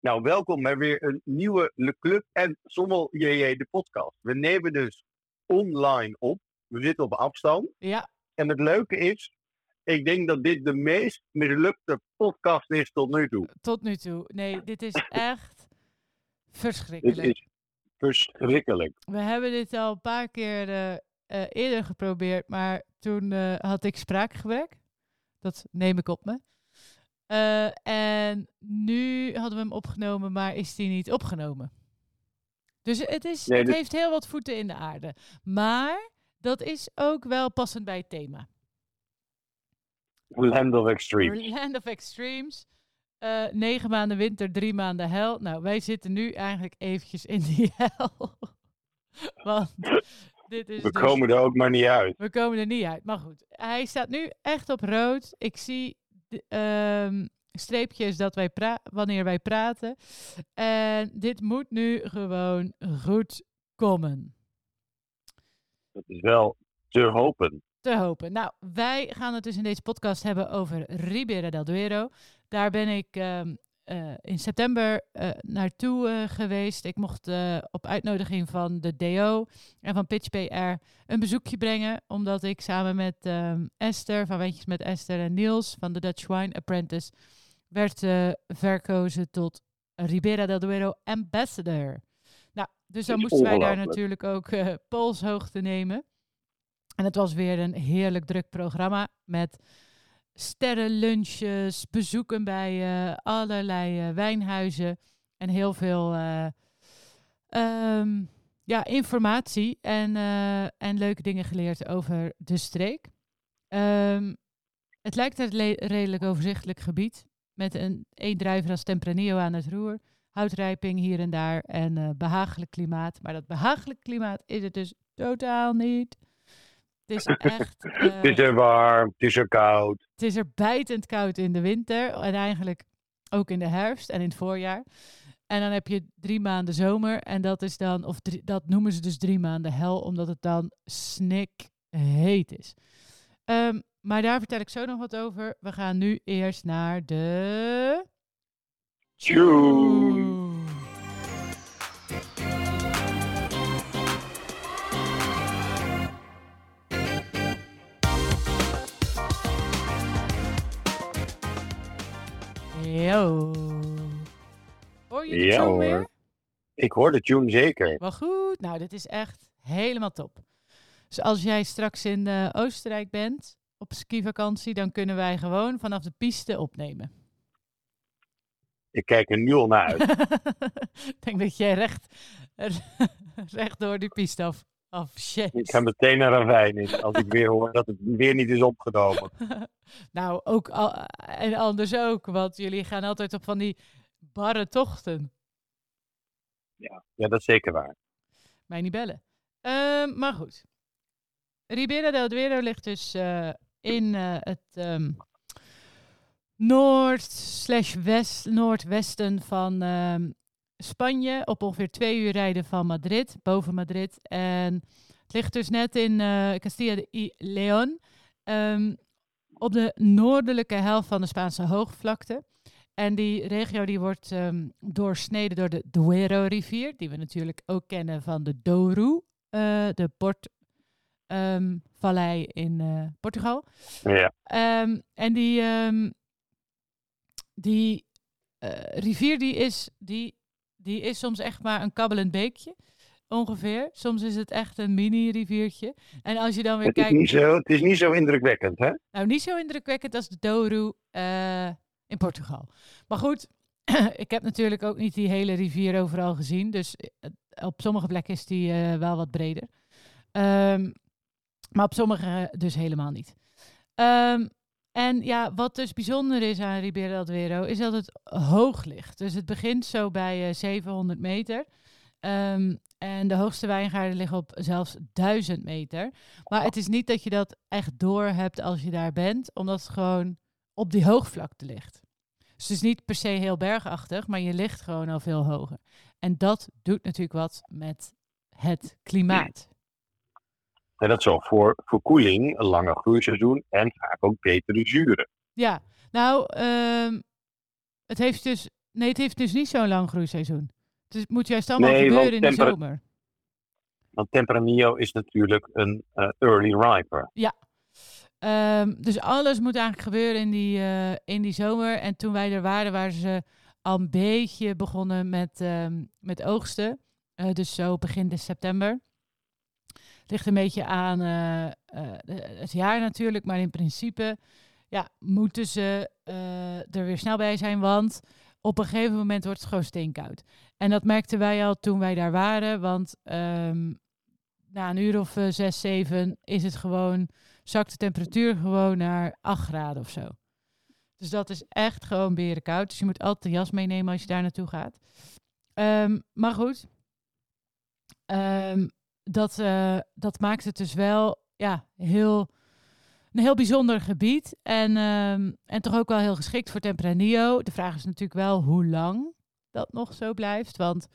Nou, welkom bij weer een nieuwe Le Club en Sommel JJ, de podcast. We nemen dus online op. We zitten op afstand. Ja, En het leuke is, ik denk dat dit de meest mislukte podcast is tot nu toe. tot nu toe. Nee, dit is echt Dit verschrikkelijk. is verschrikkelijk. We hebben dit al een paar keer eh, eh, eerder geprobeerd, maar toen eh, had ik spraakgebrek. Dat neem ik op me. Eh, en nu hadden we hem opgenomen, maar is die niet opgenomen. Dus het, is, Nee, het heeft heel wat voeten in de aarde. Maar dat is ook wel passend bij het thema. Land of Extreme. Land of Extremes. Eh, negen maanden winter, drie maanden hel. Nou, wij zitten nu eigenlijk eventjes in die hel. Want dit is We dus- komen er ook maar niet uit. we komen er niet uit. Maar goed, hij staat nu echt op rood. Ik zie ehm, streepjes dat wij wanneer wij praten. En dit moet nu gewoon goed komen. Dat is wel te hopen. te hopen. Nou, wij gaan het dus in deze podcast hebben over Ribera del Duero. Daar ben ik ehm, eh, in september eh, naartoe eh, geweest. Ik mocht op uitnodiging van de DO en van Pitch PR een bezoekje brengen. Omdat ik samen met Esther, van Wijntjes met Esther en Niels van de Dutch Wine Apprentice, werd verkozen tot Ribera del Duero Ambassador. Nou, dus dan moesten wij daar natuurlijk ook polshoogte nemen. En het was weer een heerlijk druk programma met sterrenlunches, bezoeken bij eh, allerlei eh, wijnhuizen en heel veel eh, ehm, ja, informatie en, en leuke dingen geleerd over de streek. Ehm, het lijkt een redelijk overzichtelijk gebied met een één druiver als Tempranillo aan het roer, houtrijping hier en daar en eh, behagelijk klimaat. Maar dat behagelijk klimaat is het dus totaal niet. Het is echt. eh, Het is er warm, het is er koud. het is er bijtend koud in de winter en eigenlijk ook in de herfst en in het voorjaar. En dan heb je drie maanden zomer en dat is dan, of drie- dat noemen ze dus drie maanden hel, omdat het dan snikheet is. Ehm, maar daar vertel ik zo nog wat over. We gaan nu eerst naar de. Tjoe. Yo. Hoor je de Ja, tune hoor. weer? Ik hoor de tune zeker. Wel goed. Nou, dit is echt helemaal top. Dus als jij straks in eh, Oostenrijk bent op skivakantie, dan kunnen wij gewoon vanaf de piste opnemen. Ik kijk er nu al naar uit. Ik denk dat jij recht, recht door die piste af, Ik shit. ga meteen naar een wijn in als ik weer hoor dat het weer niet is opgenomen. nou, ook al, en anders ook, want jullie gaan altijd op van die barre tochten. Ja, dat is zeker waar. Mij niet bellen. Ehm, maar goed. Ribera del Duero ligt dus eh, in eh, het ehm, noord slash west, noordwesten van ehm, Spanje. Op ongeveer twee uur rijden van Madrid, boven Madrid. En het ligt dus net in eh Castilla y León. ehm, op de noordelijke helft van de Spaanse hoogvlakte. En die regio die wordt ehm, doorsneden door de Duero-rivier, die we natuurlijk ook kennen van de Douro, eh, de Portvallei in eh, Portugal. Ja, en die, die rivier die is, die, die is soms echt maar een kabbelend beekje, ongeveer. Soms is het echt een mini-riviertje. En als je dan weer het is, kijkt... niet zo, het is niet zo indrukwekkend, hè? Nou, niet zo indrukwekkend als de Douro eh, in Portugal. Maar goed, ik heb natuurlijk ook niet die hele rivier overal gezien. Dus eh, op sommige plekken is die eh, wel wat breder. Ehm, maar op sommige dus helemaal niet. Ehm, en ja, wat dus bijzonder is aan Ribera del Duero, is dat het hoog ligt. Dus het begint zo bij eh, 700 meter. Ehm, en de hoogste wijngaarden liggen op zelfs 1000 meter. Maar het is niet dat je dat echt door hebt als je daar bent, omdat het gewoon op die hoogvlakte ligt. Dus het is niet per se heel bergachtig, maar je ligt gewoon al veel hoger. En dat doet natuurlijk wat met het klimaat. En dat zorgt voor verkoeling, een langer groeiseizoen en vaak ook betere zuren. Ja, nou, ehm, het heeft dus nee, het heeft dus niet zo'n lang groeiseizoen. Dus het moet juist allemaal Nee, gebeuren in de zomer. Want Tempranillo is natuurlijk een eh, early riper. Ehm, dus alles moet eigenlijk gebeuren in die, eh, in die zomer. En toen wij er waren, waren ze al een beetje begonnen met, ehm, met oogsten. Eh, dus zo begin de september. Ligt een beetje aan eh, eh, de- het jaar natuurlijk. Maar in principe ja, moeten ze eh, er weer snel bij zijn. Want op een gegeven moment wordt het gewoon steenkoud. En dat merkten wij al toen wij daar waren. Want ehm, na een uur of eh, zes, zeven is het gewoon zakt de temperatuur gewoon naar 8 graden of zo. Dus dat is echt gewoon berenkoud. Dus je moet altijd een jas meenemen als je daar naartoe gaat. Ehm, maar goed, Ehm, dat, eh, dat maakt het dus wel ja, heel, een heel bijzonder gebied. En, ehm, en toch ook wel heel geschikt voor Tempranillo. De vraag is natuurlijk wel hoe lang dat nog zo blijft. Want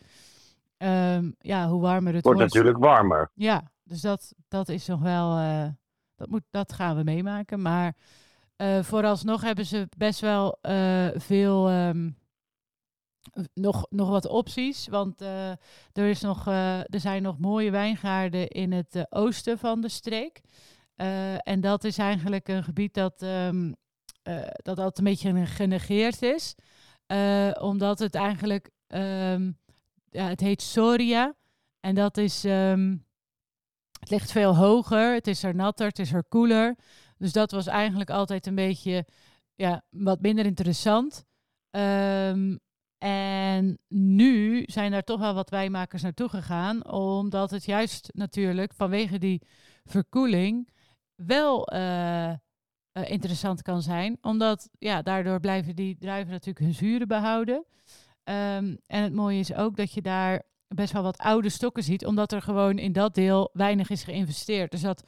ehm, ja, hoe warmer het Wordt wordt, natuurlijk warmer. ja, dus dat, dat is nog wel. eh, dat, moet, dat gaan we meemaken. Maar eh, vooralsnog hebben ze best wel veel. ehm, nog, nog wat opties. Want eh, er, is nog, eh, er zijn nog mooie wijngaarden in het eh, oosten van de streek. En dat is eigenlijk een gebied dat, ehm, eh, dat altijd een beetje genegeerd is. Omdat het eigenlijk. ehm, ja, het heet Soria. En dat is. ehm, het ligt veel hoger, het is er natter, het is er koeler. Dus dat was eigenlijk altijd een beetje ja, wat minder interessant. En nu zijn daar toch wel wat wijnmakers naartoe gegaan, omdat het juist natuurlijk vanwege die verkoeling wel eh, eh, interessant kan zijn. Omdat ja, daardoor blijven die druiven natuurlijk hun zuren behouden. Ehm, en het mooie is ook dat je daar best wel wat oude stokken ziet, omdat er gewoon in dat deel weinig is geïnvesteerd. Dus dat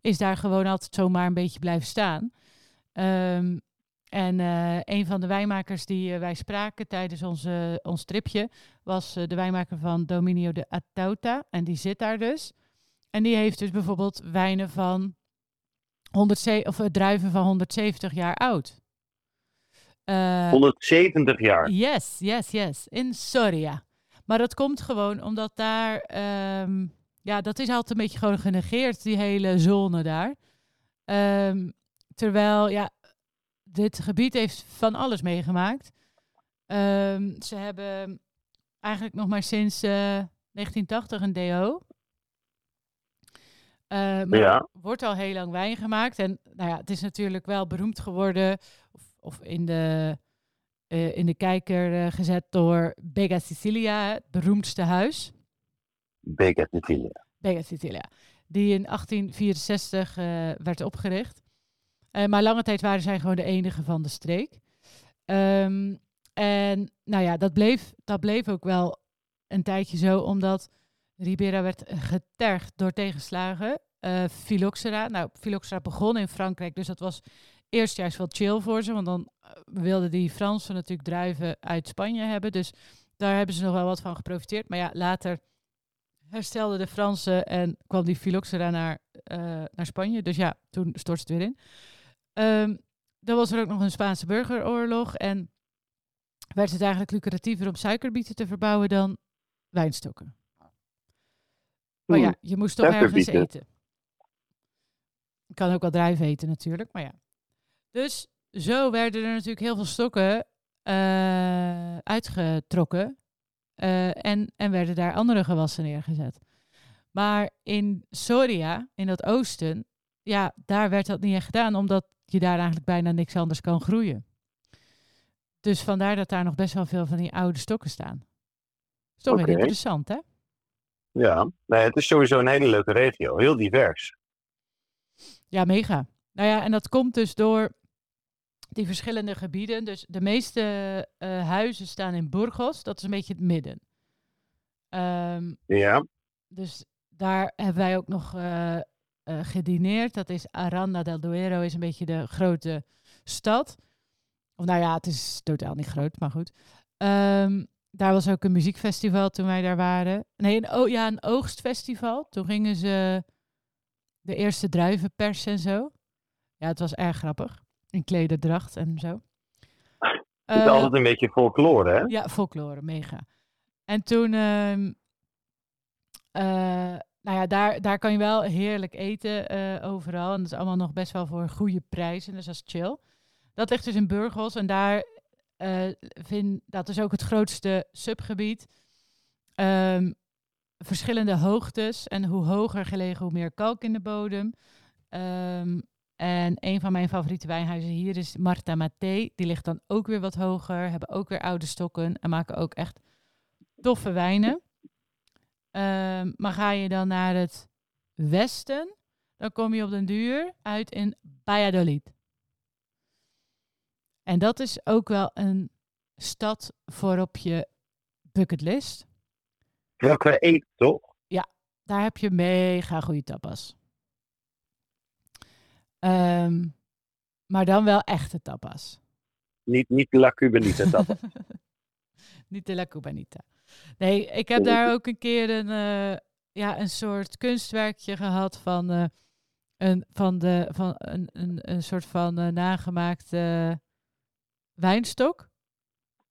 is daar gewoon altijd zomaar een beetje blijven staan. Ehm, en eh, een van de wijnmakers die eh, wij spraken tijdens onze, ons tripje was eh, de wijnmaker van Dominio de Atauta. En die zit daar dus. En die heeft dus bijvoorbeeld wijnen van 100 of druiven van 170 jaar oud. Eh, 170 jaar. Yes, yes, yes. In Soria. Maar dat komt gewoon omdat daar... ehm, ja, dat is altijd een beetje gewoon genegeerd, die hele zone daar. Ehm, terwijl, ja, dit gebied heeft van alles meegemaakt. Ehm, ze hebben eigenlijk nog maar sinds eh, 1980 een DO. Eh, maar Ja. er wordt al heel lang wijn gemaakt. En nou ja, het is natuurlijk wel beroemd geworden. Of, of in de, eh, in de kijker eh, gezet door Bega Sicilia, het beroemdste huis. Bega Sicilia. Bega Sicilia. Die in 1864 eh, werd opgericht. Eh, maar lange tijd waren zij gewoon de enige van de streek. Ehm, en nou ja, dat bleef, dat bleef ook wel een tijdje zo, omdat Ribera werd getergd door tegenslagen. Phylloxera, nou, Phylloxera begon in Frankrijk, dus dat was eerst juist wel chill voor ze, want dan eh, wilden die Fransen natuurlijk druiven uit Spanje hebben. Dus daar hebben ze nog wel wat van geprofiteerd. Maar ja, later herstelden de Fransen en kwam die Phylloxera naar, naar Spanje. Dus ja, toen stort het weer in. Ehm, dan was er ook nog een Spaanse burgeroorlog en werd het eigenlijk lucratiever om suikerbieten te verbouwen dan wijnstokken. Maar ja, je moest toch ergens eten. Je kan ook wel druiven eten natuurlijk, maar ja. Dus zo werden er natuurlijk heel veel stokken eh, uitgetrokken eh, en, en werden daar andere gewassen neergezet. Maar in Soria, in dat oosten, ja, daar werd dat niet echt gedaan, omdat je daar eigenlijk bijna niks anders kan groeien. Dus vandaar dat daar nog best wel veel van die oude stokken staan. Is toch weer interessant, hè? Ja, nee, het is sowieso een hele leuke regio. Heel divers. Ja, mega. Nou ja, en dat komt dus door die verschillende gebieden. Dus de meeste eh, huizen staan in Burgos, dat is een beetje het midden. Ehm, Ja, dus daar hebben wij ook nog eh, eh, gedineerd. Dat is Aranda del Duero, is een beetje de grote stad. Of nou ja, het is totaal niet groot, maar goed. Ehm, daar was ook een muziekfestival toen wij daar waren. Nee, een, o- ja, een oogstfestival. Toen gingen ze de eerste druiven persen en zo. Ja, het was erg grappig. In klederdracht en zo. Het is Eh, altijd een beetje folklore, hè? Ja, folklore, mega. En toen, ehm, eh, nou ja, daar, daar kan je wel heerlijk eten eh, overal. En dat is allemaal nog best wel voor goede prijzen, dus dat is chill. Dat ligt dus in Burgos en daar eh vind, dat is ook het grootste subgebied. Ehm, verschillende hoogtes en hoe hoger gelegen, hoe meer kalk in de bodem. Ehm, en een van mijn favoriete wijnhuizen hier is Marta Maté. Die ligt dan ook weer wat hoger, hebben ook weer oude stokken en maken ook echt toffe wijnen. Ehm, maar ga je dan naar het westen, dan kom je op den duur uit in Valladolid. En dat is ook wel een stad voor op je bucketlist. Wel qua eten, toch? Daar heb je mega goede tapas. Ehm, maar dan wel echte tapas. Niet, niet La Cubanita, dat. Niet de La Cubanita. Nee, ik heb daar ook een keer een, eh, ja, een soort kunstwerkje gehad van, eh, een, van, de, van een, een, een soort van eh, nagemaakte wijnstok.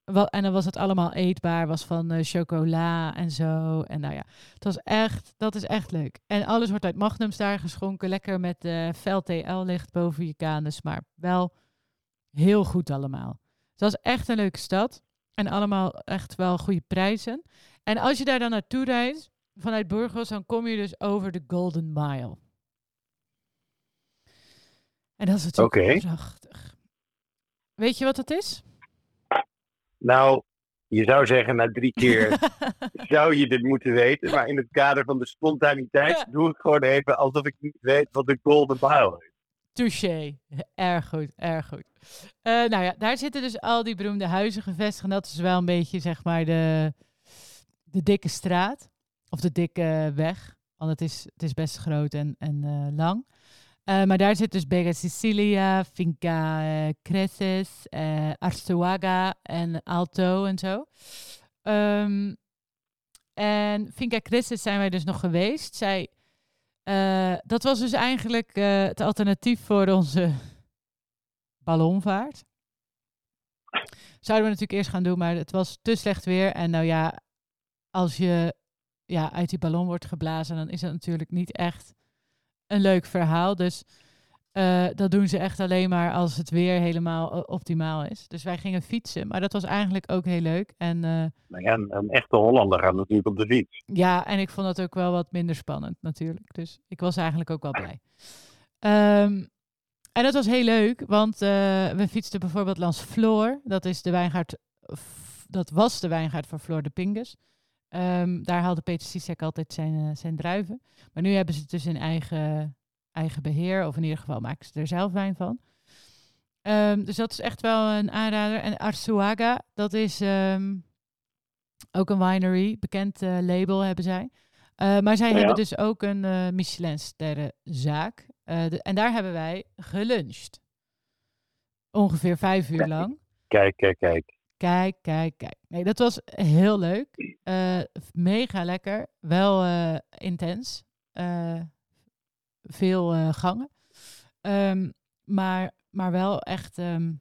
Wel, en dan was het allemaal eetbaar, was van chocola en zo. En nou ja, het was echt, dat is echt leuk. En alles wordt uit magnums daar geschonken. Lekker met uh, vel TL-licht boven je kanus, maar wel heel goed allemaal. Het was echt een leuke stad. En allemaal echt wel goede prijzen. En als je daar dan naartoe reist, vanuit Burgos, dan kom je dus over de Golden Mile. En dat is natuurlijk prachtig. Weet je wat dat is? Nou, je zou zeggen, na drie keer zou je dit moeten weten. Maar in het kader van de spontaniteit Ja. doe ik gewoon even alsof ik niet weet wat de Golden Mile is. Touché. Erg goed, erg goed. Eh, nou ja, daar zitten dus al die beroemde huizen gevestigd. En dat is wel een beetje, zeg maar, de, de dikke straat. Of de dikke weg. Want het is, het is best groot en, en eh, lang. Eh, maar daar zit dus Vega Sicilia, Finca eh, Creces, en Alto en zo. Ehm, en Finca Creces zijn wij dus nog geweest. Zij, eh, dat was dus eigenlijk eh, het alternatief voor onze ballonvaart. Zouden we natuurlijk eerst gaan doen, maar het was te slecht weer. En nou ja, als je ja, uit die ballon wordt geblazen, dan is het natuurlijk niet echt een leuk verhaal. Dus eh, dat doen ze echt alleen maar als het weer helemaal eh, optimaal is. Dus wij gingen fietsen, maar dat was eigenlijk ook heel leuk. En eh, Nou ja, een, een echte Hollander gaat natuurlijk op de fiets. ja, en ik vond dat ook wel wat minder spannend natuurlijk. Dus ik was eigenlijk ook wel blij. Ehm, en dat was heel leuk, want we fietsten bijvoorbeeld langs Floor. Dat is de wijngaard, dat was de wijngaard van Floor de Pingus. Ehm, daar haalde Peter Sisek altijd zijn, zijn druiven. Maar nu hebben ze het dus in eigen, eigen beheer, of in ieder geval maken ze er zelf wijn van. Ehm, dus dat is echt wel een aanrader. En Arzuaga, dat is ehm, ook een winery, bekend eh, label hebben zij. Eh, maar zij Ja. hebben dus ook een eh Michelin-sterrenzaak. De- en daar hebben wij geluncht. Ongeveer vijf uur lang. Kijk, kijk, kijk. Kijk, kijk, kijk. Nee, dat was heel leuk. Mega lekker. Wel intens. Veel eh, gangen. Ehm, maar, maar wel echt ehm,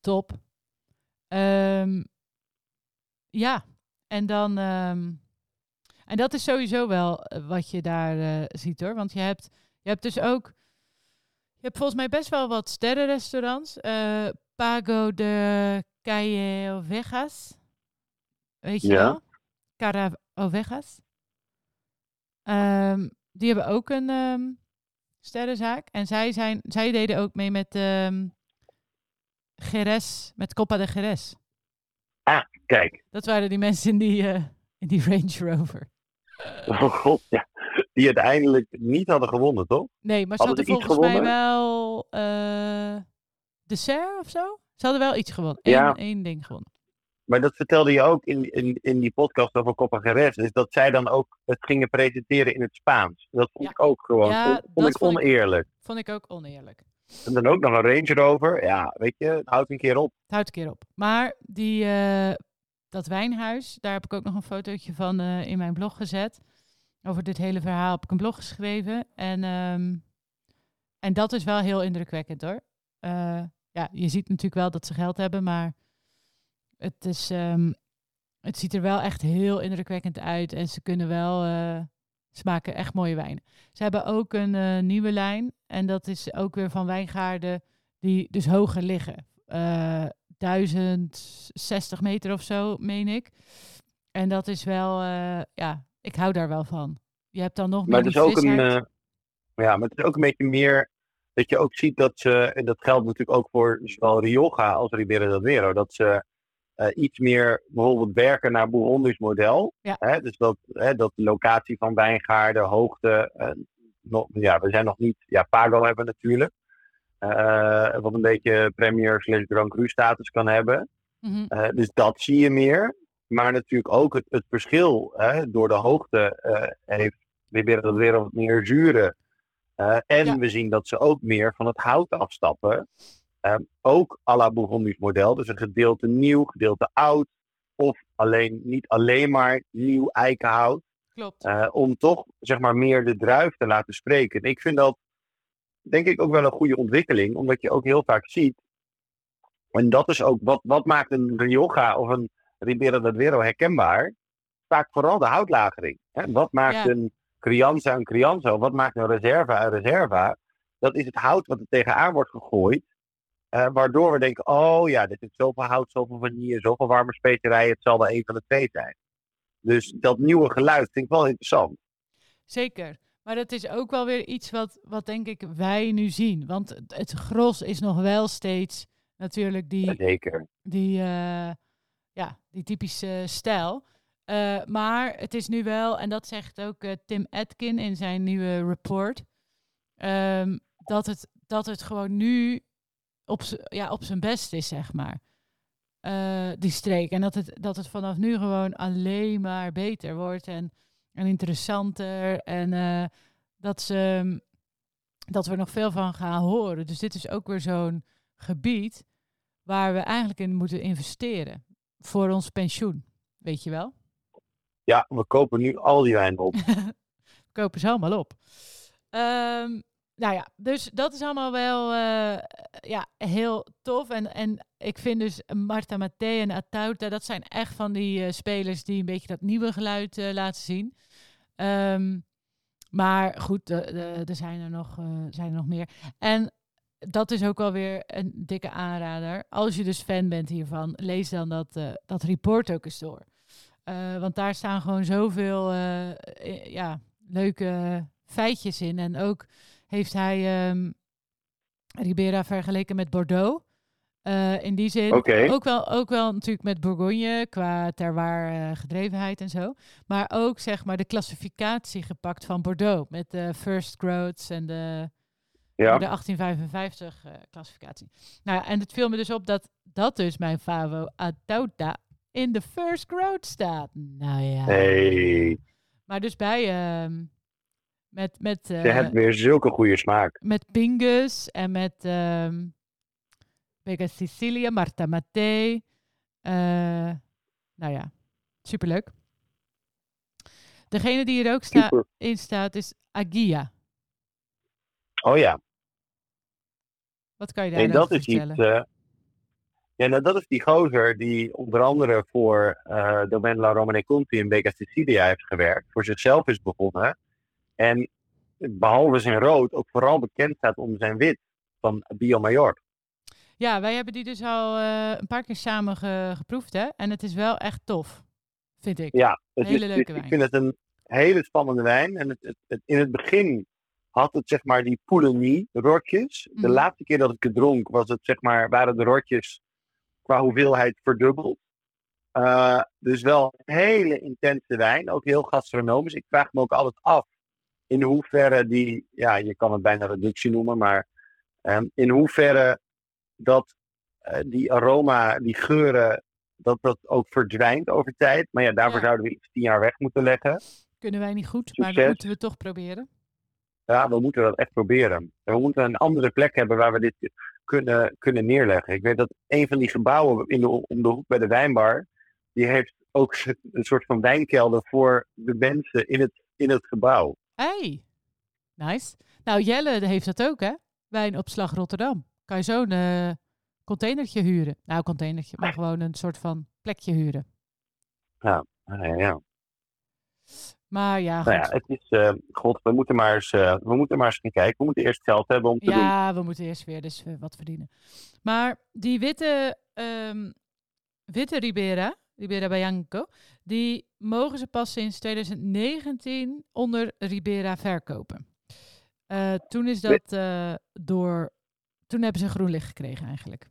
top. Ehm, ja, en dan. en dat is sowieso wel eh, wat je daar eh, ziet hoor. Want je hebt, je hebt dus ook. Je hebt volgens mij best wel wat sterrenrestaurants. Eh, Pago de Calle Ovejas. Weet je Ja. wel? Cara Ovejas. Die hebben ook een ehm, sterrenzaak. En zij, zijn, zij deden ook mee met ehm Jerez, met Copa de Jerez. Kijk. Dat waren die mensen in die, eh, in die Range Rover. Oh god, ja. Die uiteindelijk niet hadden gewonnen, toch? Nee, maar ze Hadden volgens mij wel eh, dessert of zo. Ze hadden wel iets gewonnen. Ja. Eén, één ding gewonnen. Maar dat vertelde je ook in, in, in die podcast over Copa Jerez. Is dat zij dan ook het gingen presenteren in het Spaans. Dat vond Ja. ik ook gewoon Ja, vond ik oneerlijk. Vond ik ook oneerlijk. En dan ook nog een Range Rover. Ja, weet je, houd een keer op. Het houdt een keer op. Maar die, eh, dat wijnhuis, daar heb ik ook nog een fotootje van eh, in mijn blog gezet. Over dit hele verhaal heb ik een blog geschreven. En, ehm, en dat is wel heel indrukwekkend hoor. Eh, ja, je ziet natuurlijk wel dat ze geld hebben, maar het, is, ehm, het ziet er wel echt heel indrukwekkend uit. En ze kunnen wel, uh, ze maken echt mooie wijnen. Ze hebben ook een uh, nieuwe lijn. En dat is ook weer van wijngaarden die dus hoger liggen. Uh, 1060 meter of zo, meen ik. En dat is wel, uh, ja, ik hou daar wel van. Je hebt dan nog maar meer het is ook een, Ja, maar het is ook een beetje meer dat je ook ziet dat ze, en dat geldt natuurlijk ook voor zowel Rioja als Ribera del Duero, dat ze uh, iets meer bijvoorbeeld werken naar Bourgondisch model. Ja. Hè? Dus dat, hè, dat de locatie van wijngaarden, hoogte, nog, ja, we zijn nog niet, ja, Pago hebben natuurlijk. Uh, wat een beetje premier slash Grand Cru status kan hebben. Mm -hmm. uh, dus dat zie je meer. Maar natuurlijk ook het, het verschil. Hè, door de hoogte heeft Ribera del Duero wat meer zuren. en Ja. we zien dat ze ook meer van het hout afstappen. Ook à la model. Dus een gedeelte nieuw, gedeelte oud. Of alleen, niet alleen maar nieuw eikenhout. Klopt. Uh, om toch zeg maar meer de druif te laten spreken. En ik vind dat denk ik ook wel een goede ontwikkeling, omdat je ook heel vaak ziet. En dat is ook wat, wat maakt een Rioja of een Ribera del Duero herkenbaar? Vaak vooral de houtlagering. Hè? Wat maakt Ja. een Crianza een Crianza? Wat maakt een Reserva een Reserva? Dat is het hout wat er tegenaan wordt gegooid. Uh, waardoor we denken, oh ja, dit heeft zoveel hout, zoveel vanille, zoveel warme specerijen. Het zal wel een van de twee zijn. Dus dat nieuwe geluid vind ik wel interessant. Zeker. Maar dat is ook wel weer iets wat, wat denk ik wij nu zien. Want het, het gros is nog wel steeds natuurlijk die, Zeker. die, uh, ja, die typische stijl. Uh, maar het is nu wel, en dat zegt ook uh, Tim Atkin in zijn nieuwe report, um, dat, het, dat het gewoon nu op, ja, op zijn best is, zeg maar. Uh, die streek. En dat het, dat het vanaf nu gewoon alleen maar beter wordt en, en interessanter. En uh, dat, ze, dat we er nog veel van gaan horen. Dus dit is ook weer zo'n gebied waar we eigenlijk in moeten investeren. Voor ons pensioen, weet je wel? Ja, we kopen nu al die wijn op. we kopen ze allemaal op. Um, nou ja, dus dat is allemaal wel uh, ja, heel tof. En, en ik vind dus Marta Matte en Atauta, dat zijn echt van die uh, spelers die een beetje dat nieuwe geluid uh, laten zien. Um, maar goed, er zijn, er nog, zijn er nog meer. En dat is ook alweer een dikke aanrader. Als je dus fan bent hiervan, lees dan dat, dat report ook eens door. want daar staan gewoon zoveel ja, leuke feitjes in. En ook heeft hij um, Ribera vergeleken met Bordeaux. Uh, in die zin okay. ook, wel, ook wel natuurlijk met Bourgogne qua terwaar uh, gedrevenheid en zo. Maar ook zeg maar de klassificatie gepakt van Bordeaux. Met de first growths en de, ja. de 1855 uh, klassificatie. Nou, en het viel me dus op dat dat dus mijn favo Atauta in de first growth staat. Nou ja. Hey. Maar dus bij... Uh, met, met, uh, Je hebt weer zulke goede smaak. Met Pingus en met um, Vega Sicilia, Marta Matte. Uh, nou ja, superleuk. Degene die er ook sta Super. in staat is Agia. Oh ja. Wat kan je daar nee, dat is vertellen? iets, uh, ja, nou, dat is die gozer die onder andere voor uh, Domaine La Romane Conti in Vega Sicilia heeft gewerkt. Voor zichzelf is begonnen. En behalve zijn rood ook vooral bekend staat om zijn wit van Bio Mayor. Ja, wij hebben die dus al uh, een paar keer samen ge geproefd, hè? En het is wel echt tof, vind ik. Ja, het hele is, leuke ik wijn. vind het een hele spannende wijn. En het, het, het, in het begin had het zeg maar die Pouligny rotjes. De Mhm. laatste keer dat ik het dronk was het zeg maar, waren de rotjes qua hoeveelheid verdubbeld. Uh, dus wel een hele intense wijn, ook heel gastronomisch. Ik vraag me ook altijd af in hoeverre die, ja, je kan het bijna reductie noemen, maar um, in hoeverre dat uh, die aroma, die geuren, dat dat ook verdwijnt over tijd. Maar ja, daarvoor Ja. zouden we iets tien jaar weg moeten leggen. Kunnen wij niet goed, maar dat moeten we toch proberen. Ja, we moeten dat echt proberen. En we moeten een andere plek hebben waar we dit kunnen, kunnen neerleggen. Ik weet dat een van die gebouwen in de, om de hoek bij de wijnbar, die heeft ook een soort van wijnkelder voor de mensen in het, in het gebouw. Hey, nice. Nou, Jelle heeft dat ook, hè? Wijnopslag Rotterdam. Kan je zo'n eh, containertje huren. Nou, containertje, maar gewoon een soort van plekje huren. Ja, ja, ja. Maar ja, goed. Nou ja, het is, eh, god, we moeten, maar eens, eh, we moeten maar eens gaan kijken. We moeten eerst geld hebben om te doen. Ja, we moeten eerst weer dus wat verdienen. Maar die witte, ehm, witte Ribera, Ribera Bianco, die mogen ze pas sinds 2019 onder Ribera verkopen. Eh, toen is dat eh, door, toen hebben ze groen licht gekregen eigenlijk.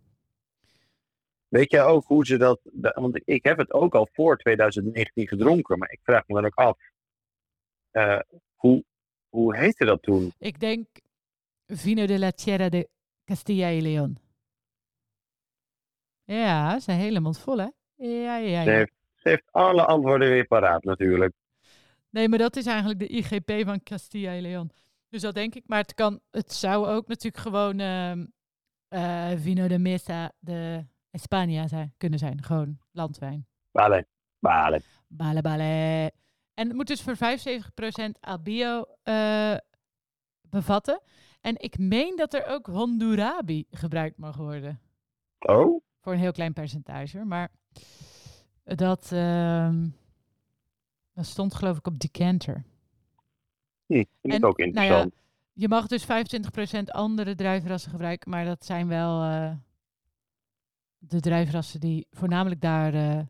Weet jij ook hoe ze dat... Want ik heb het ook al voor 2019 gedronken, maar ik vraag me dan ook af. eh, hoe, hoe heette dat toen? Ik denk Vino de la Tierra de Castilla y León. Ja, ze hele mond vol hè? Ja, ja, Ze ja. heeft, ze heeft alle antwoorden weer paraat natuurlijk. Nee, maar dat is eigenlijk de IGP van Castilla y León. Dus dat denk ik. Maar het, kan, het zou ook natuurlijk gewoon eh, Vino de Mesa de España zijn, kunnen zijn. Gewoon landwijn. Bale, bale. Bale, bale. En het moet dus voor 75% albio eh, bevatten. En ik meen dat er ook Hondurabi gebruikt mag worden. Oh, Voor een heel klein percentage. Maar dat, ehm, dat stond geloof ik op Decanter. hm, vind En, ik ook nou ja, interessant. Je mag dus 25% andere druivenrassen gebruiken, maar dat zijn wel eh, de druivenrassen die voornamelijk daar, eh,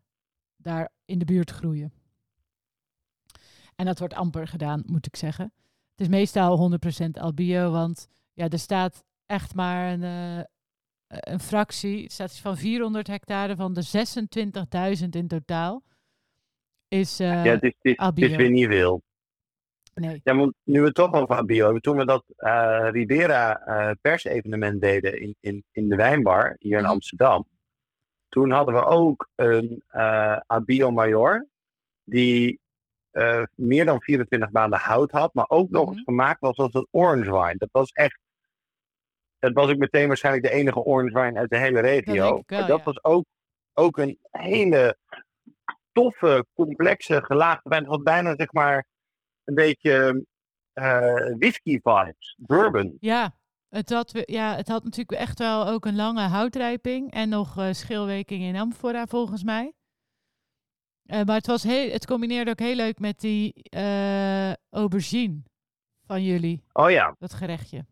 daar in de buurt groeien. En dat wordt amper gedaan, moet ik zeggen. Het is meestal 100% albio, want ja, er staat echt maar een, eh, een fractie. Het staat van 400 hectare van de 26.000 in totaal. Is, eh, ja, het is, het, is, het is albio. weer niet veel. nee. Ja, want nu we het toch over hebben. Toen we dat eh, Ribera eh, persevenement deden in, in, in de wijnbar hier in Mhm. Amsterdam. Toen hadden we ook een eh albio major. Die eh, meer dan 24 maanden hout had. Maar ook nog Mhm. eens gemaakt was als een orange wine. Dat was echt... Dat was ook meteen waarschijnlijk de enige orange wine uit de hele regio. wel, dat ja. was ook, ook een hele toffe, complexe, gelaagde wijn. Had bijna zeg maar een beetje eh, whisky vibes, bourbon. Ja het, had, we- ja, het had natuurlijk echt wel ook een lange houtrijping en nog eh schilweking in amphora volgens mij. Eh, maar het, was heel, het combineerde ook heel leuk met die aubergine van jullie, Oh ja, dat gerechtje.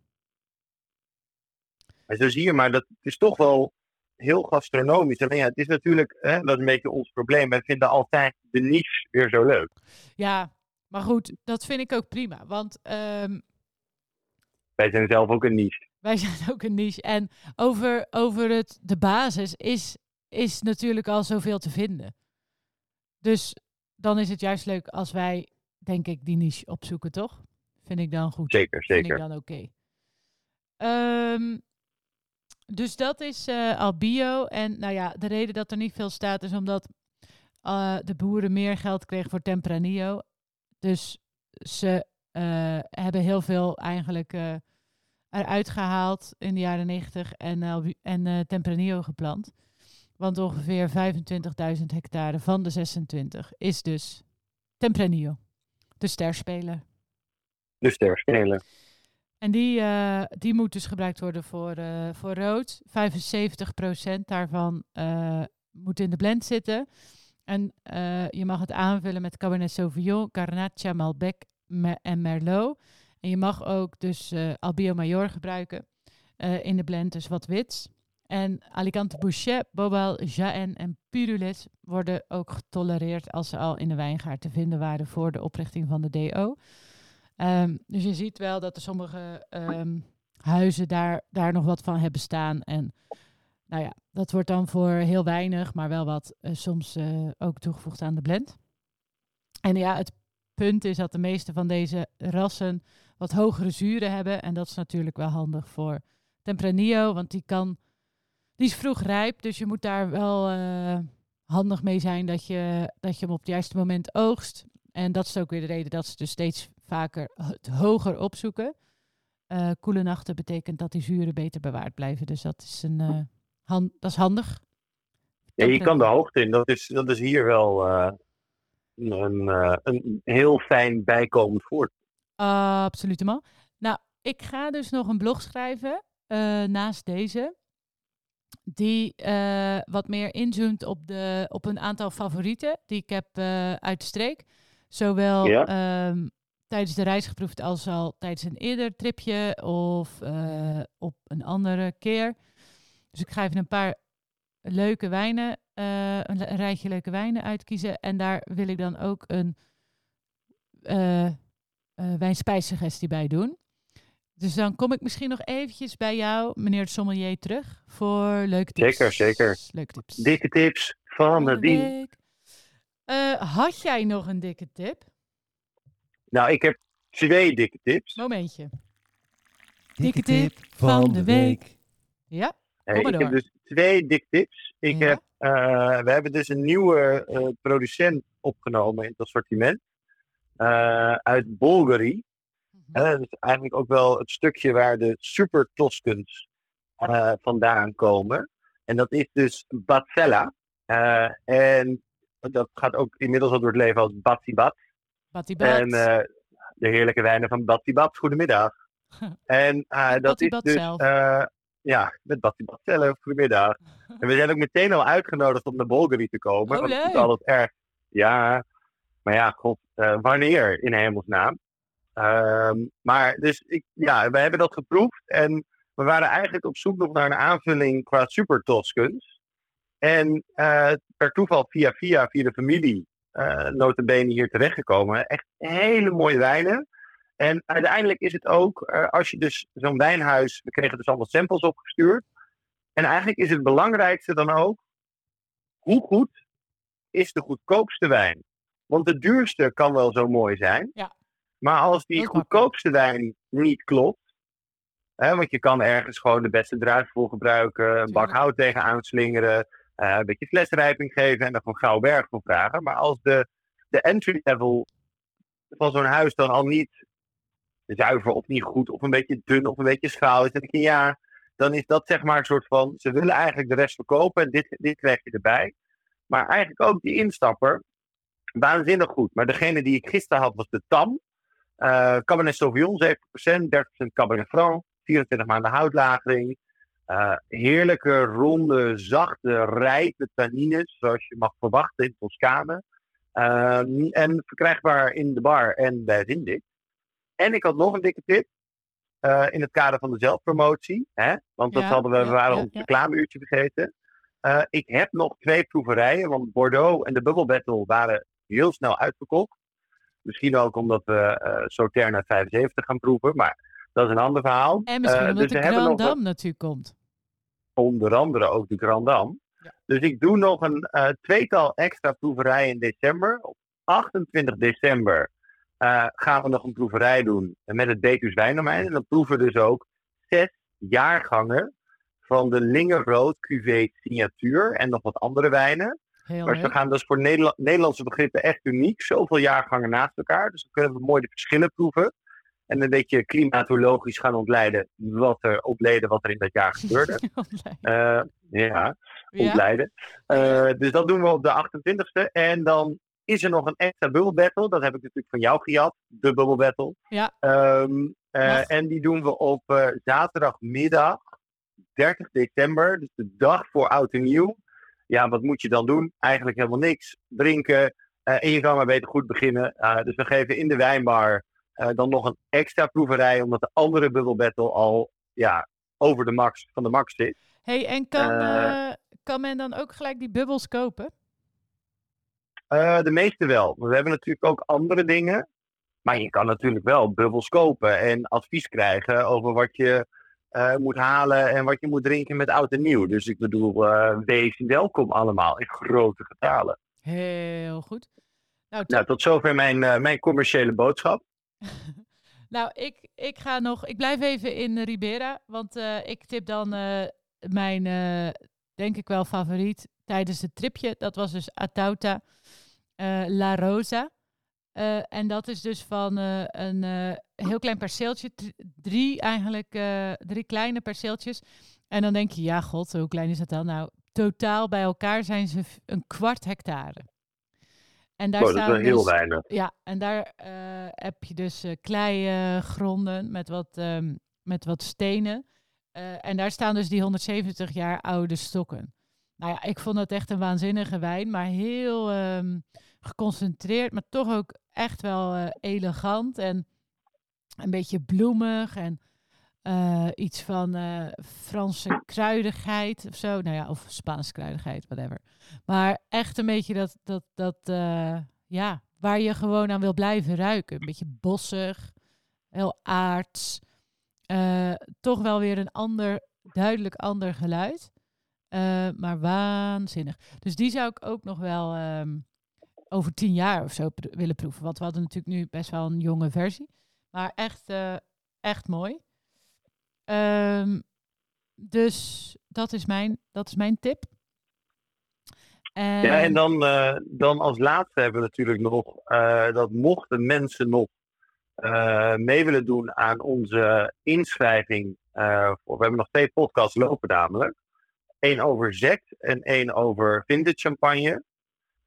En zo zie je maar, dat is toch wel heel gastronomisch. Alleen ja, het is natuurlijk, hè, dat is een beetje ons probleem. Wij vinden altijd de niche weer zo leuk. Ja, maar goed, dat vind ik ook prima. Want ehm, Wij zijn zelf ook een niche. wij zijn ook een niche. En over, over het, de basis is, is natuurlijk al zoveel te vinden. Dus dan is het juist leuk als wij, denk ik, die niche opzoeken, toch? Vind ik dan goed. Zeker, Vind ik zeker. dan oké. Ehm, dus dat is eh al bio. En nou ja, de reden dat er niet veel staat is omdat eh, de boeren meer geld kregen voor Tempranillo. Dus ze eh, hebben heel veel eigenlijk eh, eruit gehaald in de jaren 90 en, en eh, Tempranillo geplant. Want ongeveer 25.000 hectare van de 26 is dus Tempranillo. De sterspeler. Ter spelen. En die, eh, die moet dus gebruikt worden voor, eh, voor rood. 75% daarvan eh, moet in de blend zitten. En je mag het aanvullen met Cabernet Sauvignon, Garnacha, Malbec en Merlot. En je mag ook dus Albio Major gebruiken in de blend, dus wat wits. En Alicante Bouchet, Bobal, Jaen en Purules worden ook getolereerd als ze al in de wijngaard te vinden waren voor de oprichting van de DO. Ehm, dus je ziet wel dat er sommige ehm, huizen daar, daar nog wat van hebben staan. En nou ja, dat wordt dan voor heel weinig, maar wel wat eh, soms eh, ook toegevoegd aan de blend. En ja, het punt is dat de meeste van deze rassen wat hogere zuren hebben. En dat is natuurlijk wel handig voor Tempranillo, want die kan, die is vroeg rijp. Dus je moet daar wel eh, handig mee zijn dat je, dat je hem op het juiste moment oogst. En dat is ook weer de reden dat ze dus steeds vaker het hoger opzoeken. Eh, koele nachten betekent dat die zuren beter bewaard blijven. Dus dat is, een, eh, han- dat is handig. Ja, je kan de hoogte in. Dat is, dat is hier wel eh, een, een heel fijn bijkomend voort. Absoluut helemaal. Nou, ik ga dus nog een blog schrijven naast deze. die wat meer inzoomt op, de, op een aantal favorieten die ik heb uit de streek. Zowel Ja. ehm, tijdens de reis geproefd als al tijdens een eerder tripje of eh, op een andere keer. Dus ik ga even een paar leuke wijnen, eh, een, rijtje leuke wijnen uitkiezen. En daar wil ik dan ook een eh, wijnspijssuggestie bij doen. Dus dan kom ik misschien nog eventjes bij jou, meneer de sommelier, terug voor leuke tips. Zeker, zeker. Leuke tips. Dikke tips van de dien. had jij nog een dikke tip? Nou, ik heb twee dikke tips. Momentje. Dikke tip van de week. Ja? Hey, Kom maar ik heb door. dus twee dikke tips. Ik Ja. heb, eh, we hebben dus een nieuwe eh, producent opgenomen in het assortiment. eh, uit Bulgari. Mhm. Dat is eigenlijk ook wel het stukje waar de super Toskens eh, vandaan komen. En dat is dus Batzella. Eh, en dat gaat ook inmiddels al door het leven als Battibat. Batibat. En eh, de heerlijke wijnen van Battibat. Goedemiddag. En eh, dat is dus... zelf. eh, ja, met Battibat zelf. Goedemiddag. En we zijn ook meteen al uitgenodigd om naar Bulgari te komen. Oh, want het is altijd erg. Ja, maar ja, god, wanneer in hemelsnaam? Ehm, maar dus, ik, ja, we hebben dat geproefd en we waren eigenlijk op zoek nog naar een aanvulling qua super Toskens. En per toeval via via, via de familie, eh notabene hier terechtgekomen. Echt hele mooie wijnen. En uiteindelijk is het ook, eh, als je dus zo'n wijnhuis, we kregen dus allemaal samples opgestuurd. En eigenlijk is het belangrijkste dan ook, hoe goed is de goedkoopste wijn? Want de duurste kan wel zo mooi zijn. Ja. Maar als die goedkoopste wijn niet klopt. Hè, want je kan ergens gewoon de beste druif voor gebruiken. Een bak hout tegenaan slingeren. Eh, een beetje flesrijping geven en dan gewoon gauw berg voor vragen. Maar als de, de entry level van zo'n huis dan al niet zuiver of niet goed. Of een beetje dun of een beetje schaal is. Dan denk je ja, dan is dat zeg maar een soort van. Ze willen eigenlijk de rest verkopen en dit, dit krijg je erbij. Maar eigenlijk ook die instapper. Waanzinnig goed. Maar degene die ik gisteren had was de Tam. Eh Cabernet Sauvignon 7%, 30% Cabernet Franc, 24 maanden houtlagering. Eh, heerlijke, ronde, zachte, rijpe tannines, zoals je mag verwachten in Toscane. Ehm, en verkrijgbaar in de bar en bij Rindik. En ik had nog een dikke tip. eh, in het kader van de zelfpromotie. Hè? Want dat Ja, hadden we, waren ja, ons ja. reclameuurtje vergeten. Eh, ik heb nog twee proeverijen, want Bordeaux en de Bubble Battle waren heel snel uitverkocht. Misschien ook omdat we Sauternes uit 75 gaan proeven, maar dat is een ander verhaal. En misschien omdat dus de we hebben Grand nog natuurlijk komt. Onder andere ook de Grand Dame. Ja. Dus ik doe nog een eh, tweetal extra proeverijen in december. Op 28 december eh, gaan we nog een proeverij doen met het Betus Wijndomein. En dan proeven we dus ook zes jaargangen van de Lingerrood Cuvée Signatuur en nog wat andere wijnen. Heel Maar ze gaan dus voor Nederla- Nederlandse begrippen echt uniek. Zoveel jaargangen naast elkaar. Dus dan kunnen we mooi de verschillen proeven. En een beetje klimatologisch gaan ontleiden wat er, ontleden wat er in dat jaar gebeurde. Eh, ja, ja? ontleiden. Eh, dus dat doen we op de 28e. En dan is er nog een extra Bubble Battle. Dat heb ik natuurlijk van jou gejat. De Bubble Battle. Ja. Ehm, eh, en die doen we op zaterdagmiddag 30 december. Dus de dag voor Oud en Nieuw. Ja, wat moet je dan doen? Eigenlijk helemaal niks. Drinken. en je kan maar beter goed beginnen. Dus we geven in de wijnbar dan nog een extra proeverij. Omdat de andere Bubble Battle al ja, over de max van de max zit. Hey, en kan, Eh, eh, kan men dan ook gelijk die bubbels kopen? Eh, de meeste wel. We hebben natuurlijk ook andere dingen. Maar je kan natuurlijk wel bubbels kopen en advies krijgen over wat je eh, moet halen en wat je moet drinken met oud en nieuw. Dus ik bedoel, eh, wees welkom allemaal in grote getalen. Heel goed. Nou, Nou, tot zover mijn, eh, mijn commerciële boodschap. Nou, ik, ik ga nog. Ik blijf even in Ribera. Want eh, ik tip dan eh, mijn, eh, denk ik wel, favoriet tijdens het tripje. Dat was dus Atauta eh, La Rosa. Eh, en dat is dus van eh, een eh, heel klein perceeltje. Dr- Drie eigenlijk, eh, drie kleine perceeltjes. En dan denk je, ja god, hoe klein is dat dan? Nou, totaal bij elkaar zijn ze een kwart hectare. En daar Oh, dat is staan heel dus- weinig. ja, en daar eh, heb je dus eh, kleigronden met, wat, ehm, met wat stenen. Eh, en daar staan dus die 170 jaar oude stokken. Nou ja, ik vond dat echt een waanzinnige wijn, maar heel ehm, geconcentreerd, maar toch ook echt wel elegant en een beetje bloemig en eh, iets van eh, Franse kruidigheid of zo. Nou ja, of Spaanse kruidigheid, whatever. Maar echt een beetje dat, dat, dat eh, ja, waar je gewoon aan wil blijven ruiken. Een beetje bossig, heel aards. Toch wel weer een ander, duidelijk ander geluid. Maar waanzinnig. Dus die zou ik ook nog wel ehm, over tien jaar of zo willen proeven. Want we hadden natuurlijk nu best wel een jonge versie. Maar echt, echt mooi. Ehm, dus dat is mijn, dat is mijn tip. En, Ja, en dan, eh, dan als laatste hebben we natuurlijk nog eh, dat mochten mensen nog eh, mee willen doen aan onze inschrijving. voor, we hebben nog twee podcasts lopen namelijk. Eén over sect en één over vintage champagne.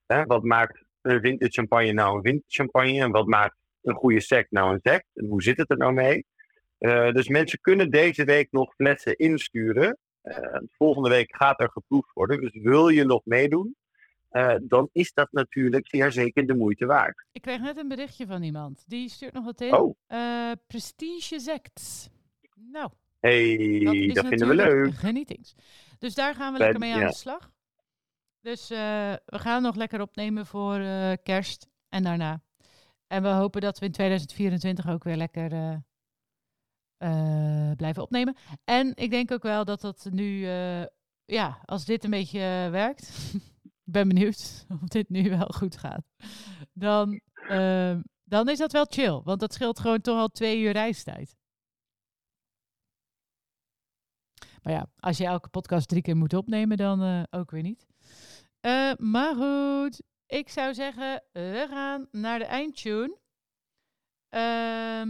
Hè, wat maakt een vintage champagne nou een vintage champagne? En wat maakt een goede sect nou een sect? En hoe zit het er nou mee? Eh, dus mensen kunnen deze week nog flessen insturen. Eh, volgende week gaat er geproefd worden. Dus wil je nog meedoen? eh, dan is dat natuurlijk zeer zeker de moeite waard. Ik kreeg net een berichtje van iemand. Die stuurt nog wat in. Oh, prestige Zect. Nou, hey, dat vinden we leuk. Genietings. Dus daar gaan we lekker mee aan ja. de slag. Dus we gaan nog lekker opnemen voor kerst en daarna. En we hopen dat we in 2024 ook weer lekker eh, eh, blijven opnemen. En ik denk ook wel dat dat nu, eh, ja, als dit een beetje eh, werkt. ik ben benieuwd of dit nu wel goed gaat. Dan, ehm, dan is dat wel chill. Want dat scheelt gewoon toch al twee uur reistijd. Maar ja, als je elke podcast drie keer moet opnemen, dan eh, ook weer niet. Eh, maar goed, ik zou zeggen, we gaan naar de eindtune. Ehm,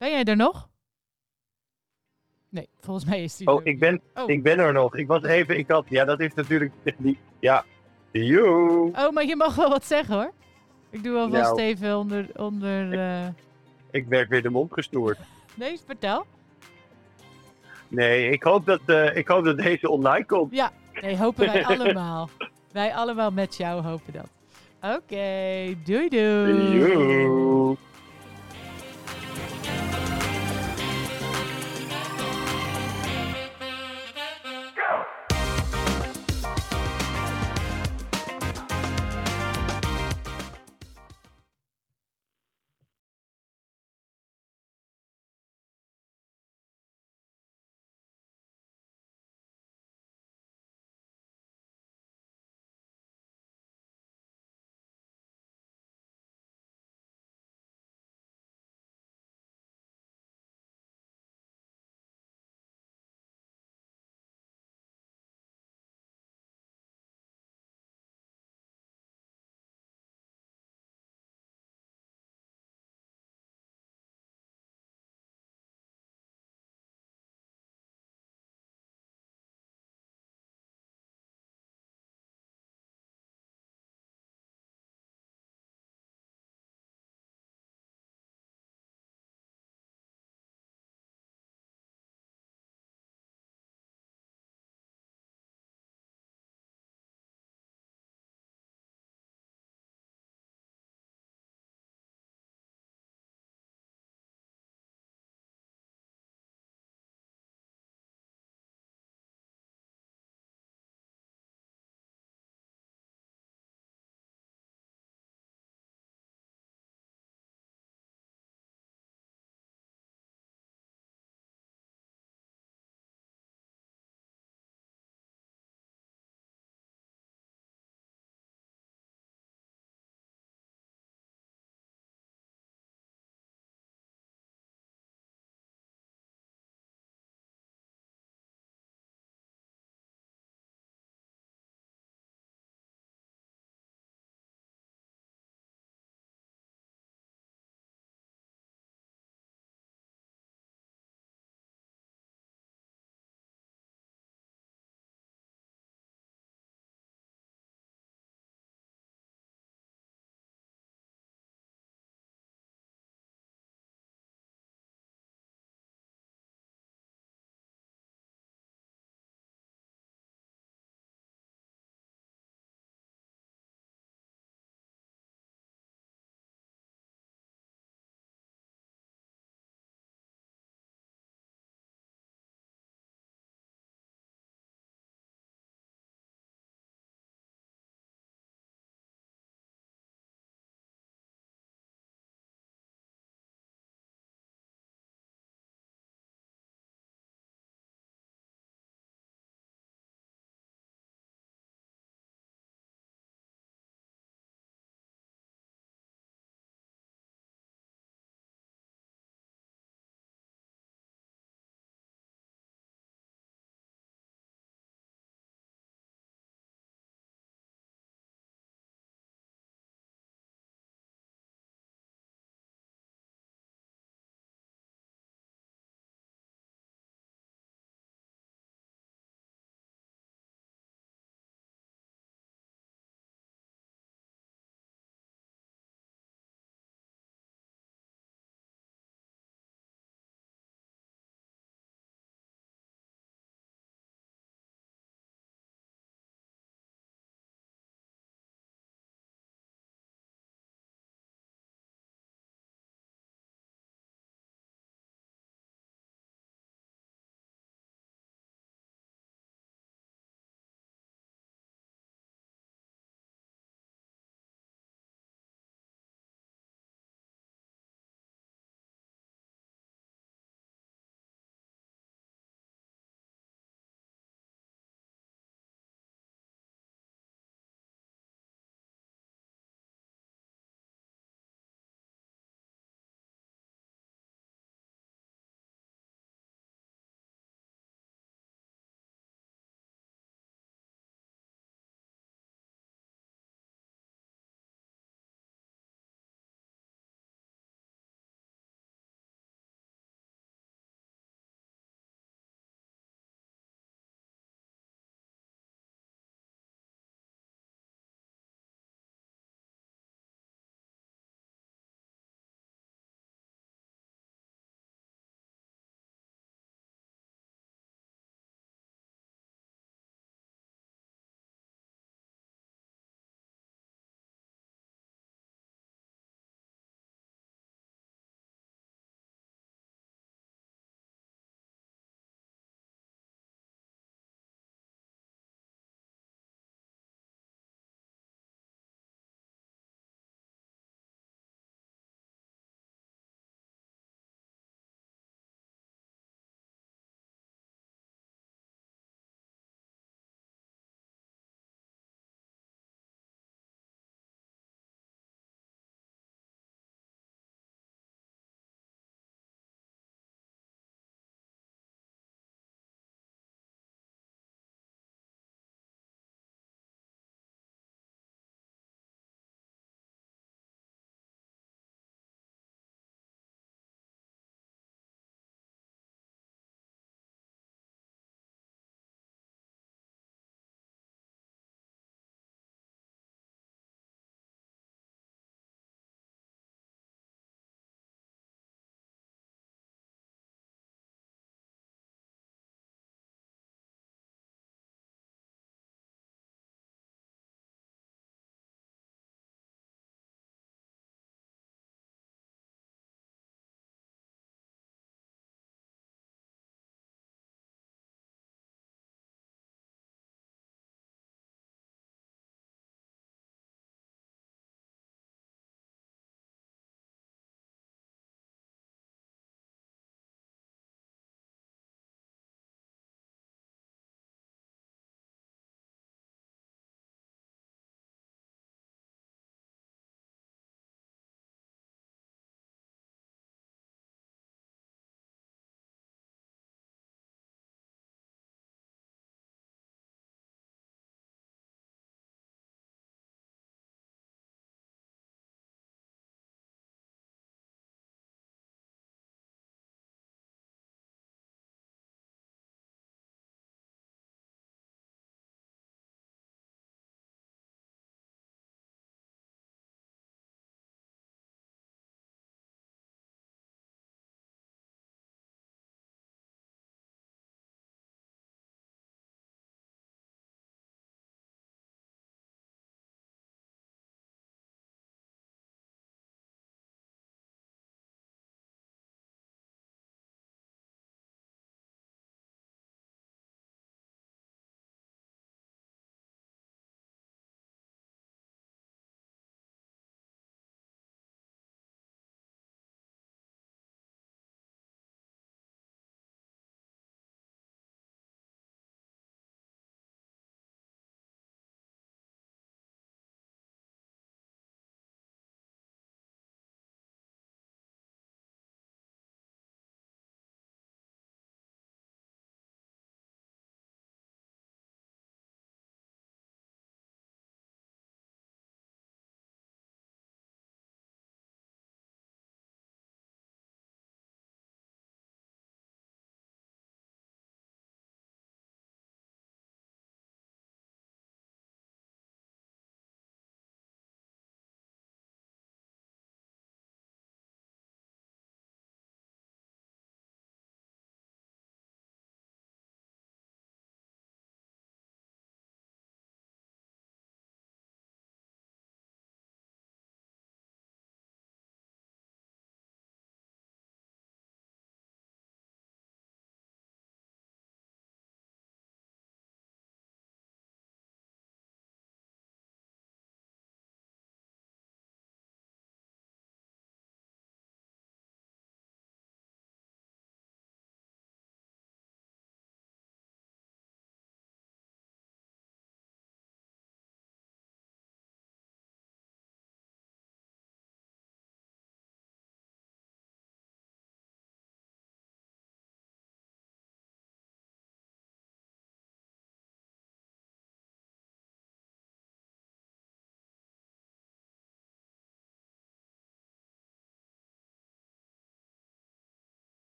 ben jij er nog? Nee, volgens mij is die Oh, er. ik ben, Oh. ik ben er nog. Ik was even, ik had, ja, dat is natuurlijk. Ja, yo. Oh, maar je mag wel wat zeggen hoor. Ik doe alvast Nou. even onder... onder eh, Ik werd weer de mond gesnoerd. Nee, vertel. Nee, ik hoop dat, eh, ik hoop dat deze online komt. Ja, nee, hopen wij allemaal. Wij allemaal met jou hopen dat. Oké, doei doei. Yo.